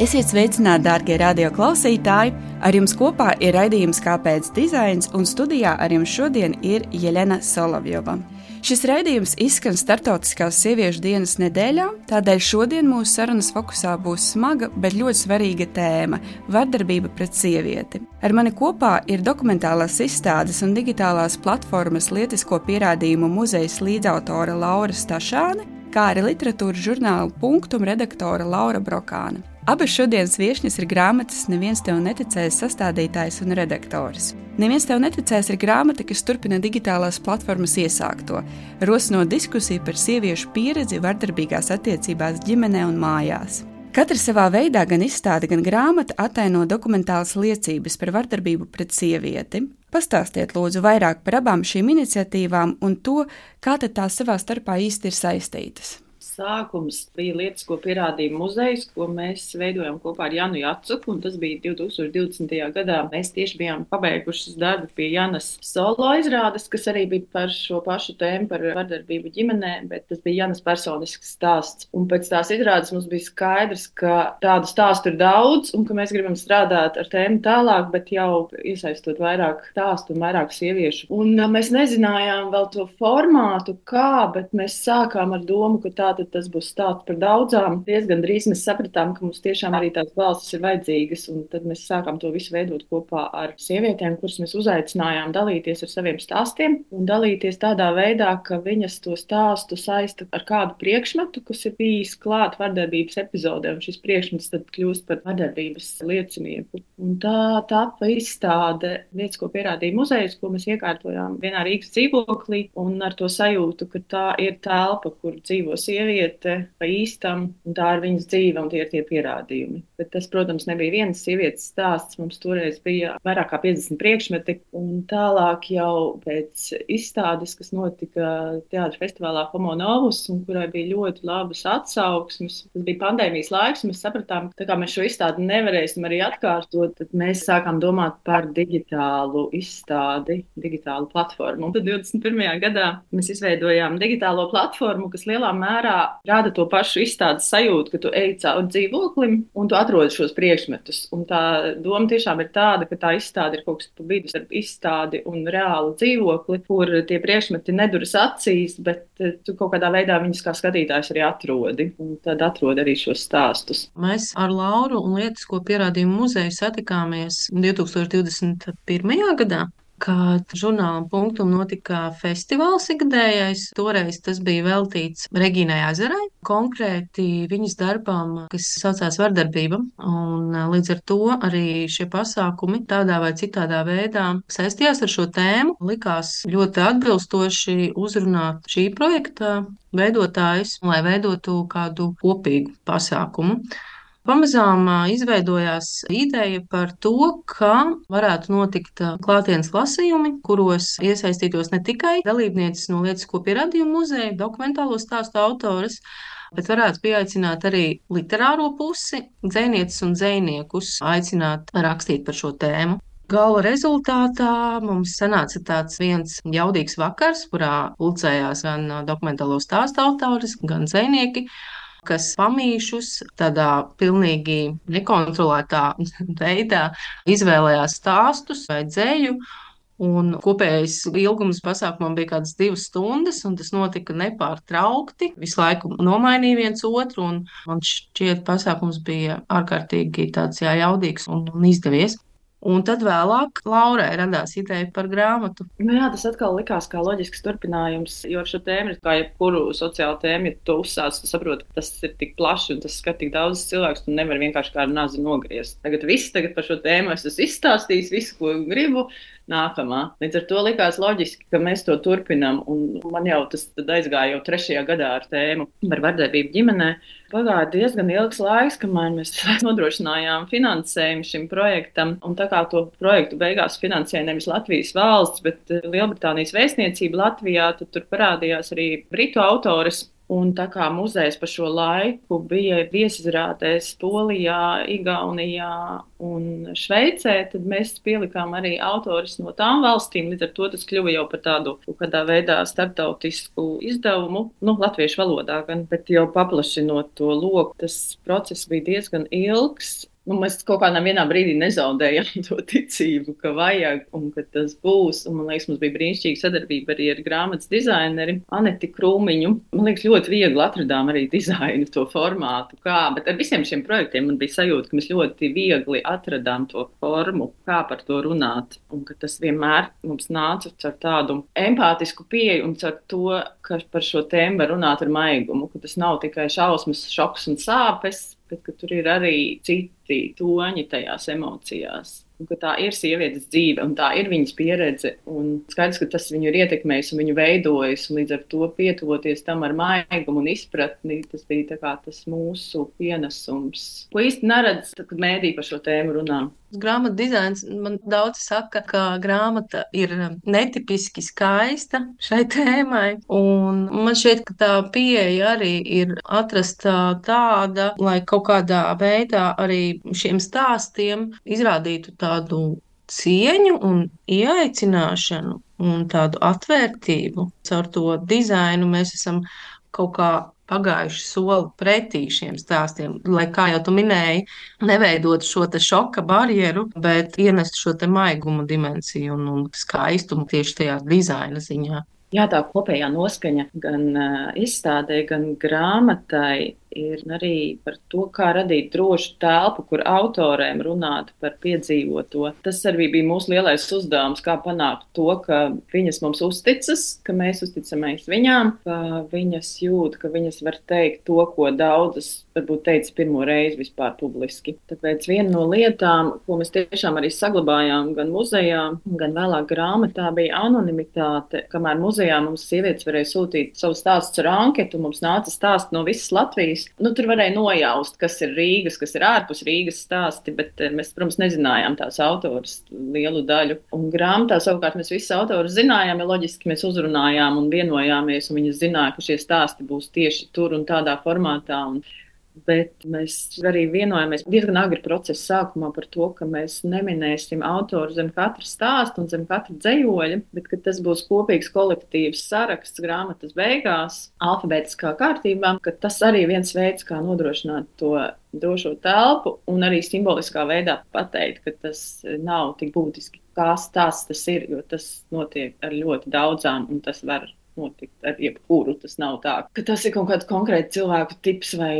Esiet sveicināti, darbie radioklausītāji! Ar jums kopā ir raidījums Kāpēc dizains, un studijā ar jums šodien ir Jelena Solovjova. Šis raidījums izskan Startautiskās sieviešu dienas nedēļā, tādēļ šodien mūsu sarunas fokusā būs smaga, bet ļoti svarīga tēma - vardarbība pret sievieti. Ar mani kopā ir dokumentālās izstādes un digitālās platformas lietisko pierādījumu muzejas līdzautore Laura Stašāne, kā arī literatūras žurnāla punktum redaktore Laura Brokāna. Abas šodienas viesņas ir grāmatas Neviens tev neticēs sastādītājs un redaktors. Neviens tev neticēs ir grāmata, kas turpina digitālās platformas iesākto, rosinot diskusiju par sieviešu pieredzi vardarbīgās attiecībās ģimenē un mājās. Katra savā veidā gan izstāde, gan grāmata ataino dokumentālas liecības par vardarbību pret sievieti. Pastāstiet, lūdzu, vairāk par abām šīm iniciatīvām un to, kā tās savā starpā īsti ir saistītas sākums bija lietas, ko pierādīja muzejs, ko mēs veidojam kopā ar Janu Jacuku, tas bija 2020. gadā. Mēs tieši bijām pabeiguši darbu pie Janas solo izrādes, kas arī bija par šo pašu tēmu, par vardarbību ģimenē, bet tas bija Janas personisks stāsts. Un pēc tās izrādes mums bija skaidrs, ka tādu stāstu ir daudz, un ka mēs gribam strādāt ar tēmu tālāk, bet jau iesaistot vairāk stāstu un vairāk sieviešu. Un mēs nezinājām vēl to formātu, kā, bet mēs sākām ar domu, ka tātad tas būs stāsts par daudzām. Diezgan drīz mēs sapratām, ka mums tiešām arī tās balsis ir vajadzīgas, un tad mēs sākām to visu veidot kopā ar sievietēm, kuras mēs uzaicinājām dalīties ar saviem stāstiem un dalīties tādā veidā, ka viņas to stāstu saista ar kādu priekšmetu, kas ir bijis klāt vardarbības epizodē, un šis priekšmets tad kļūst par vardarbības liecinieku. Un tā tapa izstāde, lietas, ko pierādīja muzejs, ko mēs iekārtojām vienā Rīgas dzīvoklī, un ar to sajūtu, ka tā ir telpa, kur dzīvo sieviete sieviete pa īstam, un tā ir viņas dzīve, un tie ir tie pierādījumi. Bet tas, protams, nebija vienas sievietes stāsts. Mums toreiz bija vairāk kā 50 priekšmeti, un tālāk jau pēc izstādes, kas notika Teātris festivālā Homo Novus, un kurai bija ļoti labas atsauksmes. Tas bija pandēmijas laiks, mēs sapratām, ka mēs šo izstādi nevarēsim arī atkārtot. Tad mēs sākām domāt par digitālu izstādi, digitālu platformu. Un tad 21. gadā mēs izveidojām digitālo platformu, kas lielā mērā rada to pašu izstādes sajūtu, ka tu ej cauri dzīvoklim un tu atrodi šos priekšmetus. Un tā doma tiešām ir tāda, ka tā izstāde ir kaut kas pa vidu starp izstādi un reālu dzīvokli, kur tie priekšmeti neduras acīs, bet eh, tu kaut kādā veidā viņus kā skatītājs arī atrodi. Un tad atrodi arī šos stāstus. Mēs ar Lauru un lietas, ko pierādījumu muzeju satikāmies 2021. gadā kad žurnālam punktum notika festivāls ikgadējais. Toreiz tas bija veltīts Regīnai Azarai, konkrēti viņas darbām, kas saucās vardarbība. Un līdz ar to arī šie pasākumi tādā vai citādā veidā saistījās ar šo tēmu. Likās ļoti atbilstoši uzrunāt šī projekta veidotājs, lai veidotu kādu kopīgu pasākumu. Pamazām izveidojās ideja par to, ka varētu notikt klātienes lasījumi, kuros iesaistītos ne tikai dalībnieces no Lietisko pierādījumu muzeja, dokumentālo stāstu autoras, bet varētu pieaicināt arī literāro pusi, dzēnieces un dzēniekus, aicināt rakstīt par šo tēmu. Gala rezultātā mums sanāca tāds viens jaudīgs vakars, kurā pulcējās gan dokumentālo stāstu autors, gan dzēnieki kas pamīšus tādā pilnīgi nekontrolētā veidā izvēlējās stāstus vai dzēju. Un kopējais ilgums pasākumam bija kaut kādas divas stundas, un tas notika nepārtraukti. Visu laiku nomainīja viens otru, un man šķiet, pasākums bija ārkārtīgi tāds jā, jaudīgs un, un izdevies. Un tad vēlāk Laurai radās ideja par grāmatu. Nu jā, tas atkal likās kā loģisks turpinājums, jo ar šo tēmu, kā jebkuru sociālu tēmu, ja tu uzsāc, tu saproti, ka tas ir tik plašs un tas skar tik daudz cilvēku, tu nevari vienkārši kā ar nazi nogriezt. Tagad viss tagad par šo tēmu es esmu izstāstījis, visu, ko gribu, nākamā. Līdz ar to likās loģiski, ka mēs to turpinām. Man jau tas aizgāja jau trešajā gadā ar tēmu par vardarbību ģimenē. Pagāja diezgan ilgs laiks, kamēr mēs nodrošinājām finansējumu šim projektam. Un tā kā to projektu beigās finansēja nevis Latvijas valsts, bet Lielbritānijas vēstniecība Latvijā, tad tur parādījās arī britu autors Un tā kā muzejs pa šo laiku bija viesizrādēs Polijā, Igaunijā un Šveicē, tad mēs pielikām arī autorus no tām valstīm. Līdz ar to tas kļuva jau par tādu kādā veidā starptautisku izdevumu, nu, latviešu valodā gan, bet jau paplašinot to loku, tas process bija diezgan ilgs. Nu, mēs kaut kādā brīdī nezaudējām to ticību, ka vajag un ka tas būs. Un, man liekas, mums bija brīnišķīga sadarbība arī ar grāmatas dizaineri Aneti Krūmiņu. Man liekas, ļoti viegli atradām arī dizainu, to formātu, kā. Bet ar visiem šiem projektiem man bija sajūta, ka mēs ļoti viegli atradām to formu, kā par to runāt. Un ka tas vienmēr mums nāca ar tādu empātisku pieeju un ar to, ka par šo tēmu var runāt ar maigumu, ka tas nav tikai šausmas, šoks un sāpes bet tur ir arī citi toņi tajās emocijās. Un, tā ir sievietes dzīve, un tā ir viņas pieredze. Skaidrs, ka tas viņu ir ietekmējis un viņu veidojis. Un līdz ar to pietuvoties tam ar maigumu un izpratni, tas bija tas mūsu pienesums. Ko īsti neredz, tad, kad mēdī par šo tēmu runā. Grāmatu dizains man daudz saka, ka grāmata ir netipiski skaista šai tēmai. Un man šķiet, ka tā pieeja arī ir atrasta tāda, lai kaut kādā veidā arī šiem stāstiem izrādītu tādu cieņu un ieaicināšanu un tādu atvērtību. Caur to dizainu mēs esam kaut kā pagājuši soli pretī šiem stāstiem, lai, kā jau tu minēji, neveidot šo šoka barjeru, bet ienest šo maigumu dimensiju un, un skaistumu tieši tajā dizaina ziņā. Jā, tā kopējā noskaņa gan izstādē, gan grāmatai ir arī par to, kā radīt drošu telpu, kur autoriem runāt par piedzīvoto. Tas arī bija mūsu lielais uzdevums, kā panākt to, ka viņas mums uzticas, ka mēs uzticamies viņām, ka viņas jūt, ka viņas var teikt to, ko daudzas varbūt teica pirmo reizi vispār publiski. Tāpēc viena no lietām, ko mēs tiešām arī saglabājām gan muzejā, gan vēlāk grāmatā, bija anonimitāte. Kamēr muzejā mums sievietes varēja sūtīt savu stāstu ar anketu, mums nāca stāsti no visas Latvijas Rīgas. Nu, tur varēja nojaust, kas ir Rīgas, kas ir ārpus Rīgas stāsti, bet eh, mēs, protams, nezinājām tās autors lielu daļu. Un grāmatā savukārt mēs visus autorus zinājām, ja loģiski mēs uzrunājām un vienojāmies, un viņi zināja, ka šie stāsti būs tieši tur un tādā formātā. Un Bet mēs arī vienojāmies diezgan agri procesa sākumā par to, ka mēs neminēsim autoru zem katra stāsta un zem katra dzējoļa, bet tas būs kopīgs kolektīvs saraksts grāmatas beigās, alfabētiskā kārtībā, ka tas arī viens veids, kā nodrošināt to drošo telpu un arī simboliskā veidā pateikt, ka tas nav tik būtiski, kā stāsts tas ir, jo tas notiek ar ļoti daudzām un tas var notikt ar jebkuru. Tas nav tā, ka tas ir kaut kāds konkrēts cilvēku tips vai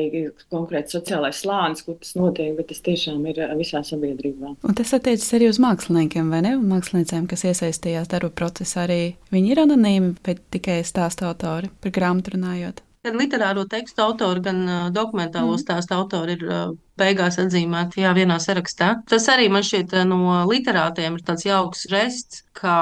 konkrēts sociālais slānis, kur tas notiek, bet tas tiešām ir visā sabiedrībā. Un tas attiecas arī uz māksliniekiem, vai ne? Un māksliniekiem, kas iesaistījās darba procesā, arī viņi ir anonīmi, bet tikai stāstu autori par grāmatu runājot. Gan literāro tekstu autori, gan uh, dokumentālo mm. stāstu autori ir uh, beigās atzīmēti jā, vienā sarakstā. Tas arī man šķiet no literātiem ir tāds jauks žests, kā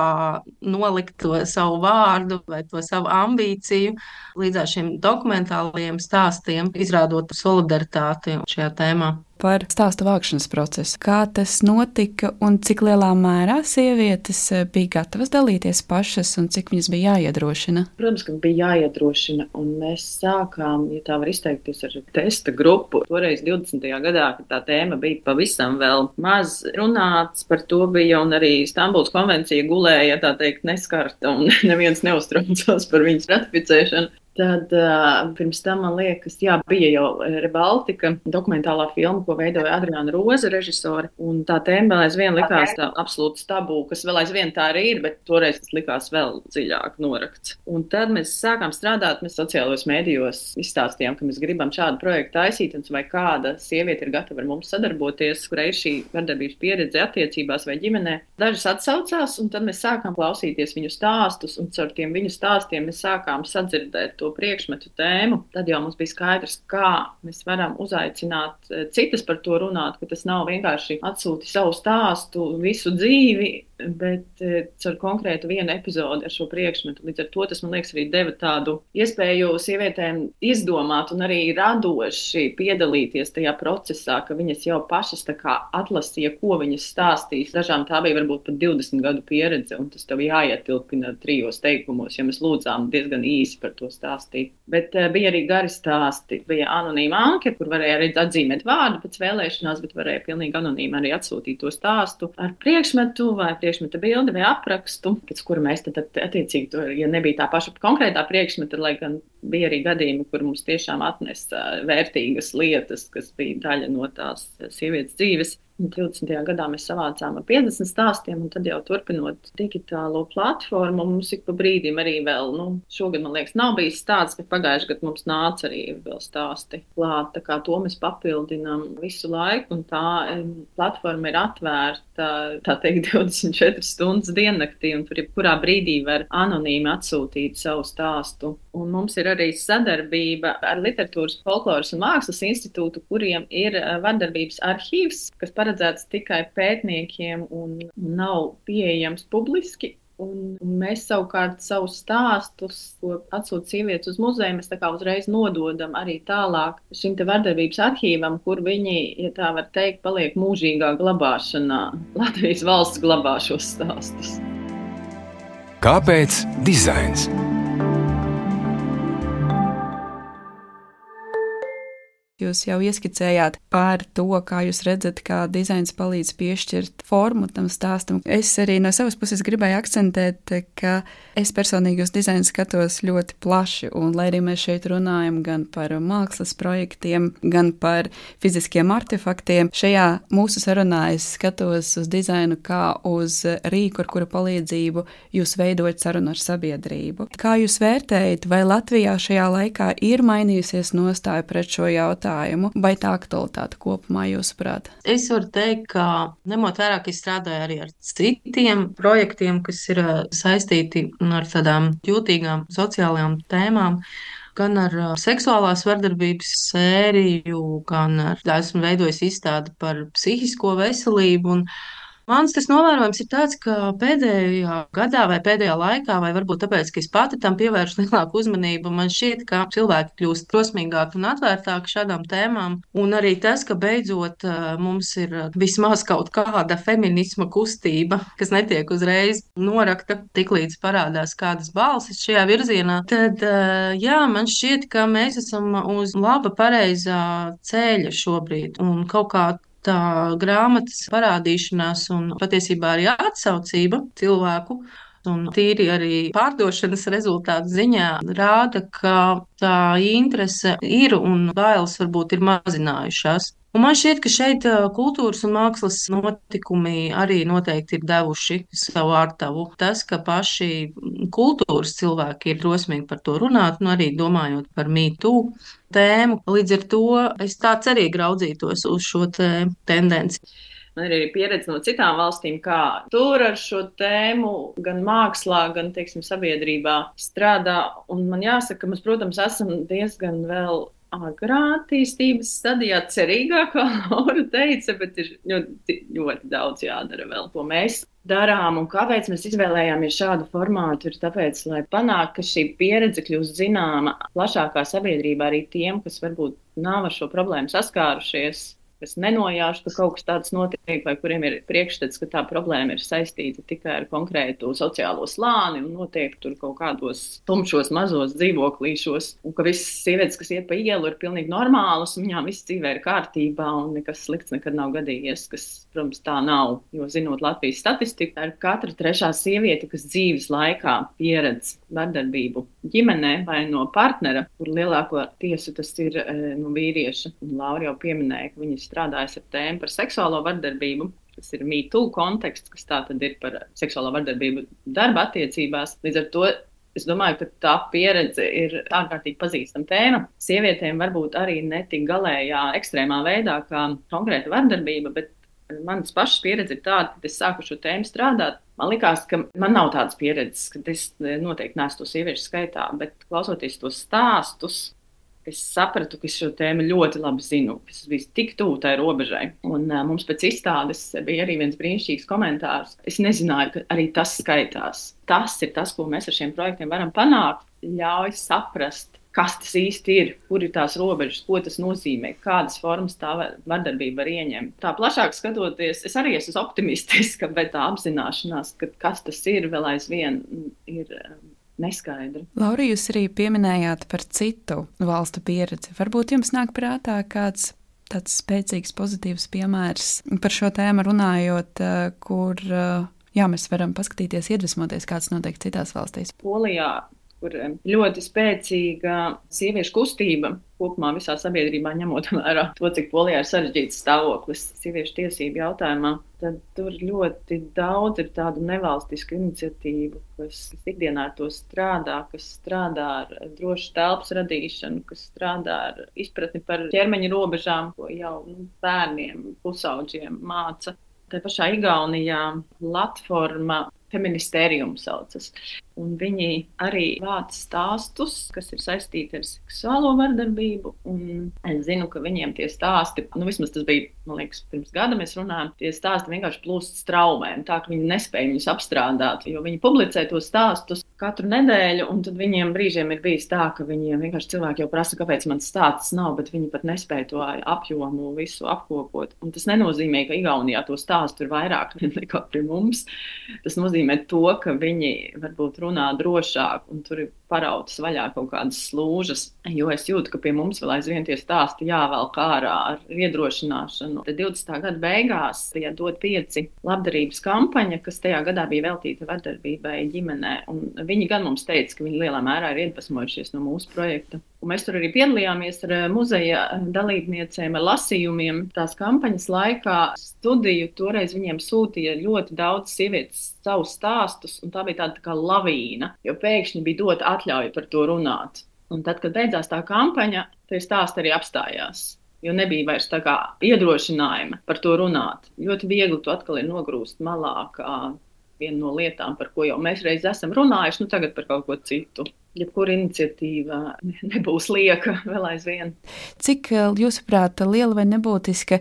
nolikt to savu vārdu vai to savu ambīciju līdz šiem dokumentālajiem stāstiem, izrādot solidaritāti šajā tēmā par stāstu vākšanas procesu. Kā tas notika un cik lielā mērā sievietes eh, bija gatavas dalīties pašas un cik viņas bija jāiedrošina? Protams, ka bija jāiedrošina, un mēs sākām, ja tā var izteikties, ar testa grupu. Toreiz 20. gadā, kad tā tēma bija pavisam vēl maz runāts, par to bija un arī Stambuls konvencija gulēja, tā teikt, neskarta un neviens neuztraucās par viņas ratificēšanu. Tad uh, pirms tam, man liekas, jā, bija jau Rebaltika dokumentālā filma, ko veidoja Adriana Roza režisori. Un tā tēma vēl aizvien likās tā absolūti tabū, kas vēl aizvien tā arī ir, bet toreiz tas likās vēl dziļāk norakts. Un tad mēs sākām strādāt, mēs sociālajos mēdījos izstāstījām, ka mēs gribam šādu projektu taisīt, un vai kāda sieviete ir gatava ar mums sadarboties, kurai ir šī vardarbības pieredze attiecībās vai ģimenē. Dažas atsaucās, un tad mēs sākām klausīties viņu stāstus, un caur tiem viņu stāstiem mēs sākām sadzirdēt to to priekšmetu tēmu, tad jau mums bija skaidrs, kā mēs varam uzaicināt eh, citas par to runāt, ka tas nav vienkārši atsūti savu stāstu, visu dzīvi, bet eh, caur konkrētu vienu epizodi ar šo priekšmetu. Līdz ar to tas, man liekas, arī deva tādu iespēju sievietēm izdomāt un arī radoši piedalīties tajā procesā, ka viņas jau pašas atlasīja, ko viņas stāstīs. Dažām tā bija varbūt pat 20 gadu pieredze, un tas tev jāietilpina trijos teikumos, ja mēs lūdzām diezgan īsi par to stāstīt. Bet uh, bija arī gari stāsti. Bija anonīma anke, kur varēja arī atzīmēt vārdu pēc vēlēšanās, bet varēja pilnīgi anonīmi arī atsūtīt to stāstu ar priekšmetu vai priekšmeta bildi vai aprakstu, pēc kura mēs tad attiecīgi, to, ja nebija tā paša konkrētā priekšmeta, lai gan bija arī gadījumi, kur mums tiešām atnesa vērtīgas lietas, kas bija daļa no tās sievietes dzīves. 20. gadā mēs savācām ar 50 stāstiem, un tad jau turpinot digitālo platformu, mums ik pa brīdim arī vēl, nu, šogad, man liekas, nav bijis stāsts, bet pagājušajā gadā mums nāca arī vēl stāsti klāt. Tā kā to mēs papildinām visu laiku, un tā platforma ir atvērta, tā teikt, 24 stundas diennaktī, un tur jebkurā brīdī var anonīmi atsūtīt savu stāstu. Un mums ir arī sadarbība ar Literatūras, Folkloras un Mākslas institūtu, kuriem ir vardarbības arhīvs, kas par paredzēts tikai pētniekiem un nav pieejams publiski. Un mēs savukārt savus stāstus, ko atsūta sievietes uz muzeju, mēs uzreiz nododam arī tālāk šim te vardarbības arhīvam, kur viņi, ja tā var teikt, paliek mūžīgā glabāšanā. Latvijas valsts glabā šos stāstus. Kāpēc dizains? Jūs jau ieskicējāt par to, kā jūs redzat, kā dizains palīdz piešķirt formu tam stāstam. Es arī no savas puses gribēju akcentēt, ka es personīgi uz dizainu skatos ļoti plaši, un lai arī mēs šeit runājam gan par mākslas projektiem, gan par fiziskiem artefaktiem, šajā mūsu sarunā es skatos uz dizainu kā uz rīku, ar kura palīdzību jūs veidojat sarunu ar sabiedrību. Kā jūs vērtējat, vai Latvijā šajā laikā ir mainījusies nostāja pret šo jautājumu? Jautājumu, vai tā aktualitāte kopumā jūsuprāt? Es varu teikt, ka ņemot vērā, ka es strādāju arī ar citiem projektiem, kas ir eh, saistīti ar tādām jūtīgām sociālajām tēmām gan ar seksuālās vardarbības sēriju, gan ar esmu veidojis izstādi par psihisko veselību. Un Mans tas novērojums ir tāds, ka pēdējā gadā vai pēdējā laikā, vai varbūt tāpēc, ka es pati tam pievēršu lielāku uzmanību, man šķiet, ka cilvēki kļūst drosmīgāki un atvērtāki šādām tēmām. Un arī tas, ka beidzot mums ir vismaz kaut kāda feminisma kustība, kas netiek uzreiz norakta, tiklīdz parādās kādas balsis šajā virzienā, tad jā, man šķiet, ka mēs esam uz laba, pareizā ceļa šobrīd. Un kaut kā tā grāmatas parādīšanās un patiesībā arī atsaucība cilvēku. Un tīri arī pārdošanas rezultātu ziņā rāda, ka tā interese ir un bailes varbūt ir mazinājušās. Un man šķiet, ka šeit kultūras un mākslas notikumi arī noteikti ir devuši savu ārtavu. Tas, ka paši kultūras cilvēki ir drosmīgi par to runāt, un arī domājot par mītu tēmu, līdz ar to es tā cerīgi raudzītos uz šo te tendenci. Man ir arī pieredze no citām valstīm, kā tur ar šo tēmu gan mākslā, gan, teiksim, sabiedrībā strādā. Un man jāsaka, ka mēs, protams, esam diezgan vēl agrā attīstības stadijā, cerīgāk, kā Laura teica, bet ir ļoti, ļoti daudz jādara vēl, ko mēs darām. Un kāpēc mēs izvēlējāmies šādu formātu? Ir tāpēc, lai panāktu, ka šī pieredze kļūst zināma plašākā sabiedrībā arī tiem, kas varbūt nav ar šo problēmu saskārušies kas nenojauš, ka kaut kas tāds notiek, vai kuriem ir priekšstats, ka tā problēma ir saistīta tikai ar konkrētu sociālo slāni un notiek tur kaut kādos tumšos, mazos dzīvoklīšos, un ka visas sievietes, kas iet pa ielu, ir pilnīgi normālas, un viņām viss dzīvē ir kārtībā, un nekas slikts nekad nav gadījies, kas, protams, tā nav. Jo, zinot Latvijas statistiku, tā ir katra trešā sieviete, kas dzīves laikā pieredz vardarbību ģimenē vai no partnera, kur lielāko tiesu tas ir eh, no vīrieša. Un Laura jau pieminēja, ka viņas strādājis ar tēmu par seksuālo vardarbību. Tas ir mītū konteksts, kas tā tad ir par seksuālo vardarbību darba attiecībās. Līdz ar to Es domāju, ka tā pieredze ir ārkārtīgi pazīstama tēma. Sievietēm varbūt arī ne tik galējā, ekstrēmā veidā, kā konkrēta vardarbība, bet manas pašas pieredze ir tāda, ka es sāku šo tēmu strādāt. Man liekas, ka man nav tādas pieredzes, ka es noteikti neesmu to sieviešu skaitā, bet klausoties tos stāstus, es sapratu, ka es šo tēmu ļoti labi zinu. Es biju tik tuvu tai robežai. Un uh, mums pēc izstādes bija arī viens brīnišķīgs komentārs. Es nezināju, ka arī tas skaitās. Tas ir tas, ko mēs ar šiem projektiem varam panākt. Ļauj saprast, kas tas īsti ir, kur ir tās robežas, ko tas nozīmē, kādas formas tā vardarbība var ieņemt. Tā plašāk skatoties, es arī esmu optimistiska, bet tā apzināšanās, ka kas tas ir, vēl aizvien ir neskaidra. Laura, jūs arī pieminējāt par citu valstu pieredzi. Varbūt jums nāk prātā kāds tāds spēcīgs, pozitīvs piemērs par šo tēmu runājot, eh, kur eh, jā, mēs varam paskatīties, iedvesmoties, kāds notiek citās valstīs. Polijā kur ļoti spēcīga sieviešu kustība kopumā visā sabiedrībā, ņemot vērā to, cik polijā ir sarežģīts stāvoklis sieviešu tiesību jautājumā, tad tur ļoti daudz ir tādu nevalstisku iniciatīvu, kas, ikdienā to strādā, kas strādā ar drošu telpas radīšanu, kas strādā ar izpratni par ķermeņa robežām, ko jau nu, bērniem, pusauģiem māca. Tā pašā Igaunijā platforma feministērijums saucas. Un viņi arī vāc stāstus, kas ir saistīti ar seksuālo vardarbību. Es zinu, ka viņiem tie stāsti, nu vismaz tas bija, man liekas, pirms gada mēs runājām, tie stāsti vienkārši plūst straumēm, tā ka viņi nespēja viņus apstrādāt, jo viņi publicē tos stāstus katru nedēļu, un tad viņiem brīžiem ir bijis tā, ka viņiem vienkārši cilvēki jau prasa, kāpēc man stāsts nav, bet viņi pat nespēja to apjomu visu apkopot. Un tas nenozīmē, ka Igaunijā to stāstu ir vairāk nekā pie mums. Tas nozīmē to, ka viņi varbūt runā drošāk, un tur ir parautas vaļā kaut kādas slūžas. Jo es jūtu, ka pie mums vēl aizvien tie stāsti jāvelk ārā ar iedrošināšanu. Tad 20. gada beigās bija dot pieci labdarības kampaņa, kas tajā gadā bija veltīta vardarbībai ģimenē. Un viņi gan mums teica, ka viņi lielā mērā ir iedvesmojušies no mūsu projekta. Un mēs tur arī piedalījāmies ar eh, muzeja dalībniecēm, ar lasījumiem. Tās kampaņas laikā studiju toreiz viņiem sūtīja ļoti daudz sievietes savus stāstus, un tā bija tāda tā kā lavīna, jo pēkšņi bija dota atļauja par to runāt. Un tad, kad beidzās tā kampaņa, tie stāsti arī apstājās. Jo nebija vairs tā kā iedrošinājuma par to runāt. Ļoti viegli to atkal ir nogrūst malā, kā viena no lietām, par ko jau mēs reiz esam runājuši, nu tagad par kaut ko citu jebkura iniciatīva nebūs lieka vēl aizvien. Cik, eh, jūsuprāt, liela vai nebūtiska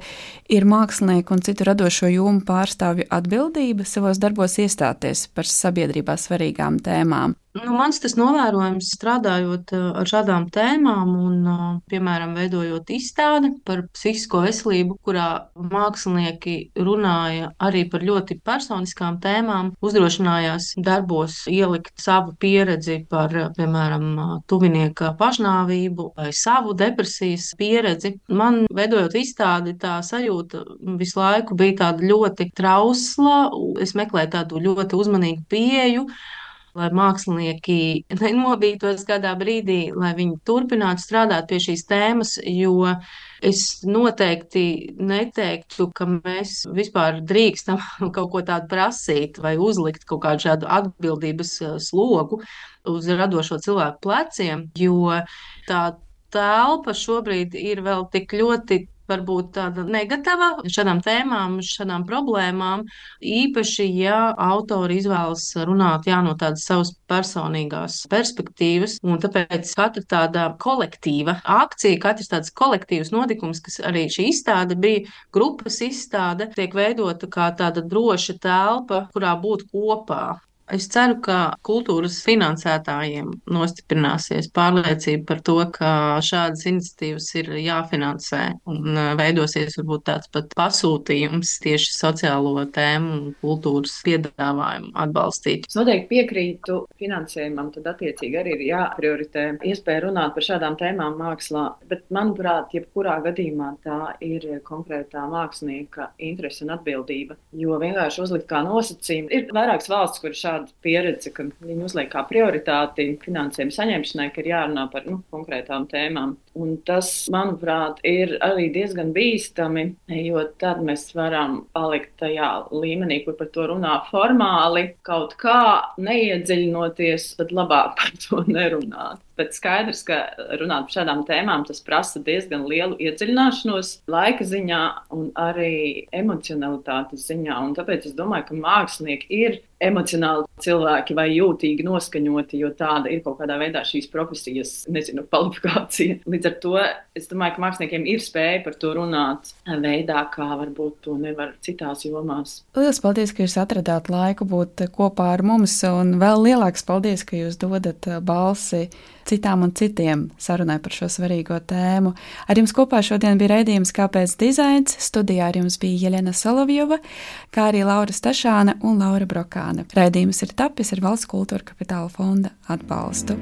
ir mākslinieku un citu radošo jomu pārstāvju atbildība savos darbos iestāties par sabiedrībā svarīgām tēmām? Nu, mans tas novērojums strādājot eh, ar šādām tēmām un, eh, piemēram, veidojot izstādi par psihisko veselību, kurā mākslinieki runāja arī par ļoti personiskām tēmām, uzdrošinājās darbos ielikt savu pieredzi par, piemēram, tuvinieka pašnāvību vai savu depresijas pieredzi. Man, veidojot izstādi, tā sajūta visu laiku bija tāda ļoti trausla. Es meklēju tādu ļoti uzmanīgu pieeju lai mākslinieki nenobītos kādā brīdī, lai viņi turpinātu strādāt pie šīs tēmas, jo es noteikti neteiktu, ka mēs vispār drīkstam kaut ko tādu prasīt vai uzlikt kaut kādu šādu atbildības eh, slogu uz radošo cilvēku pleciem, jo tā telpa šobrīd ir vēl tik ļoti varbūt tāda negatīva šādām tēmām, šādām problēmām. Īpaši, ja autori izvēlas runāt jā, no tādas savas personīgās perspektīvas, un tāpēc katra tāda kolektīva akcija, katrs tāds kolektīvs notikums, kas arī šī izstāde bija, grupas izstāde, tiek veidota kā tāda droša telpa, kurā būt kopā. Es ceru, ka kultūras finansētājiem nostiprināsies pārliecība par to, ka šādas iniciatīvas ir jāfinansē un uh, veidosies varbūt tāds pat pasūtījums tieši sociālo tēmu un kultūras piedāvājumu atbalstīt. Es noteikti piekrītu finansējumam, tad attiecīgi arī ir jāprioritē iespēja runāt par šādām tēmām mākslā, bet manuprāt, jebkurā gadījumā tā ir konkrētā mākslinieka interese un atbildība, jo vienkārši uzlikt kā nosacījumu ir vairākas valsts, kur šādi tāda pieredze, ka viņi uzliek kā prioritāti finansējumu saņemšanai, ka ir jārunā par nu, konkrētām tēmām. Un tas, manuprāt, ir arī diezgan bīstami, jo tad mēs varam palikt tajā līmenī, kur par to runā formāli, kaut kā neiedziļinoties, tad labāk par to nerunāt. Bet skaidrs, ka runāt par šādām tēmām, tas prasa diezgan lielu iedziļināšanos laika ziņā un arī emocionalitātes ziņā. Un tāpēc es domāju, ka mākslinieki ir emocionāli cilvēki vai jūtīgi noskaņoti, jo tāda ir kaut kādā veidā šīs profesijas, nezinu, kvalifikācija. Līdz ar to es domāju, ka māksliniekiem ir spēja par to runāt veidā, kā varbūt to nevar citās jomās. Lielas paldies, ka jūs atradāt laiku būt kopā ar mums, un vēl lielāks paldies, ka jūs dodat balsi citām un citiem sarunai par šo svarīgo tēmu. Ar jums kopā šodien bija raidījums Kāpēc dizains? Studijā ar jums bija Jelena Solovjova, kā arī Laura Stašāna un Laura Brokāna. Raidījums ir tapis ar Valsts kultūra kapitāla fonda atbalstu.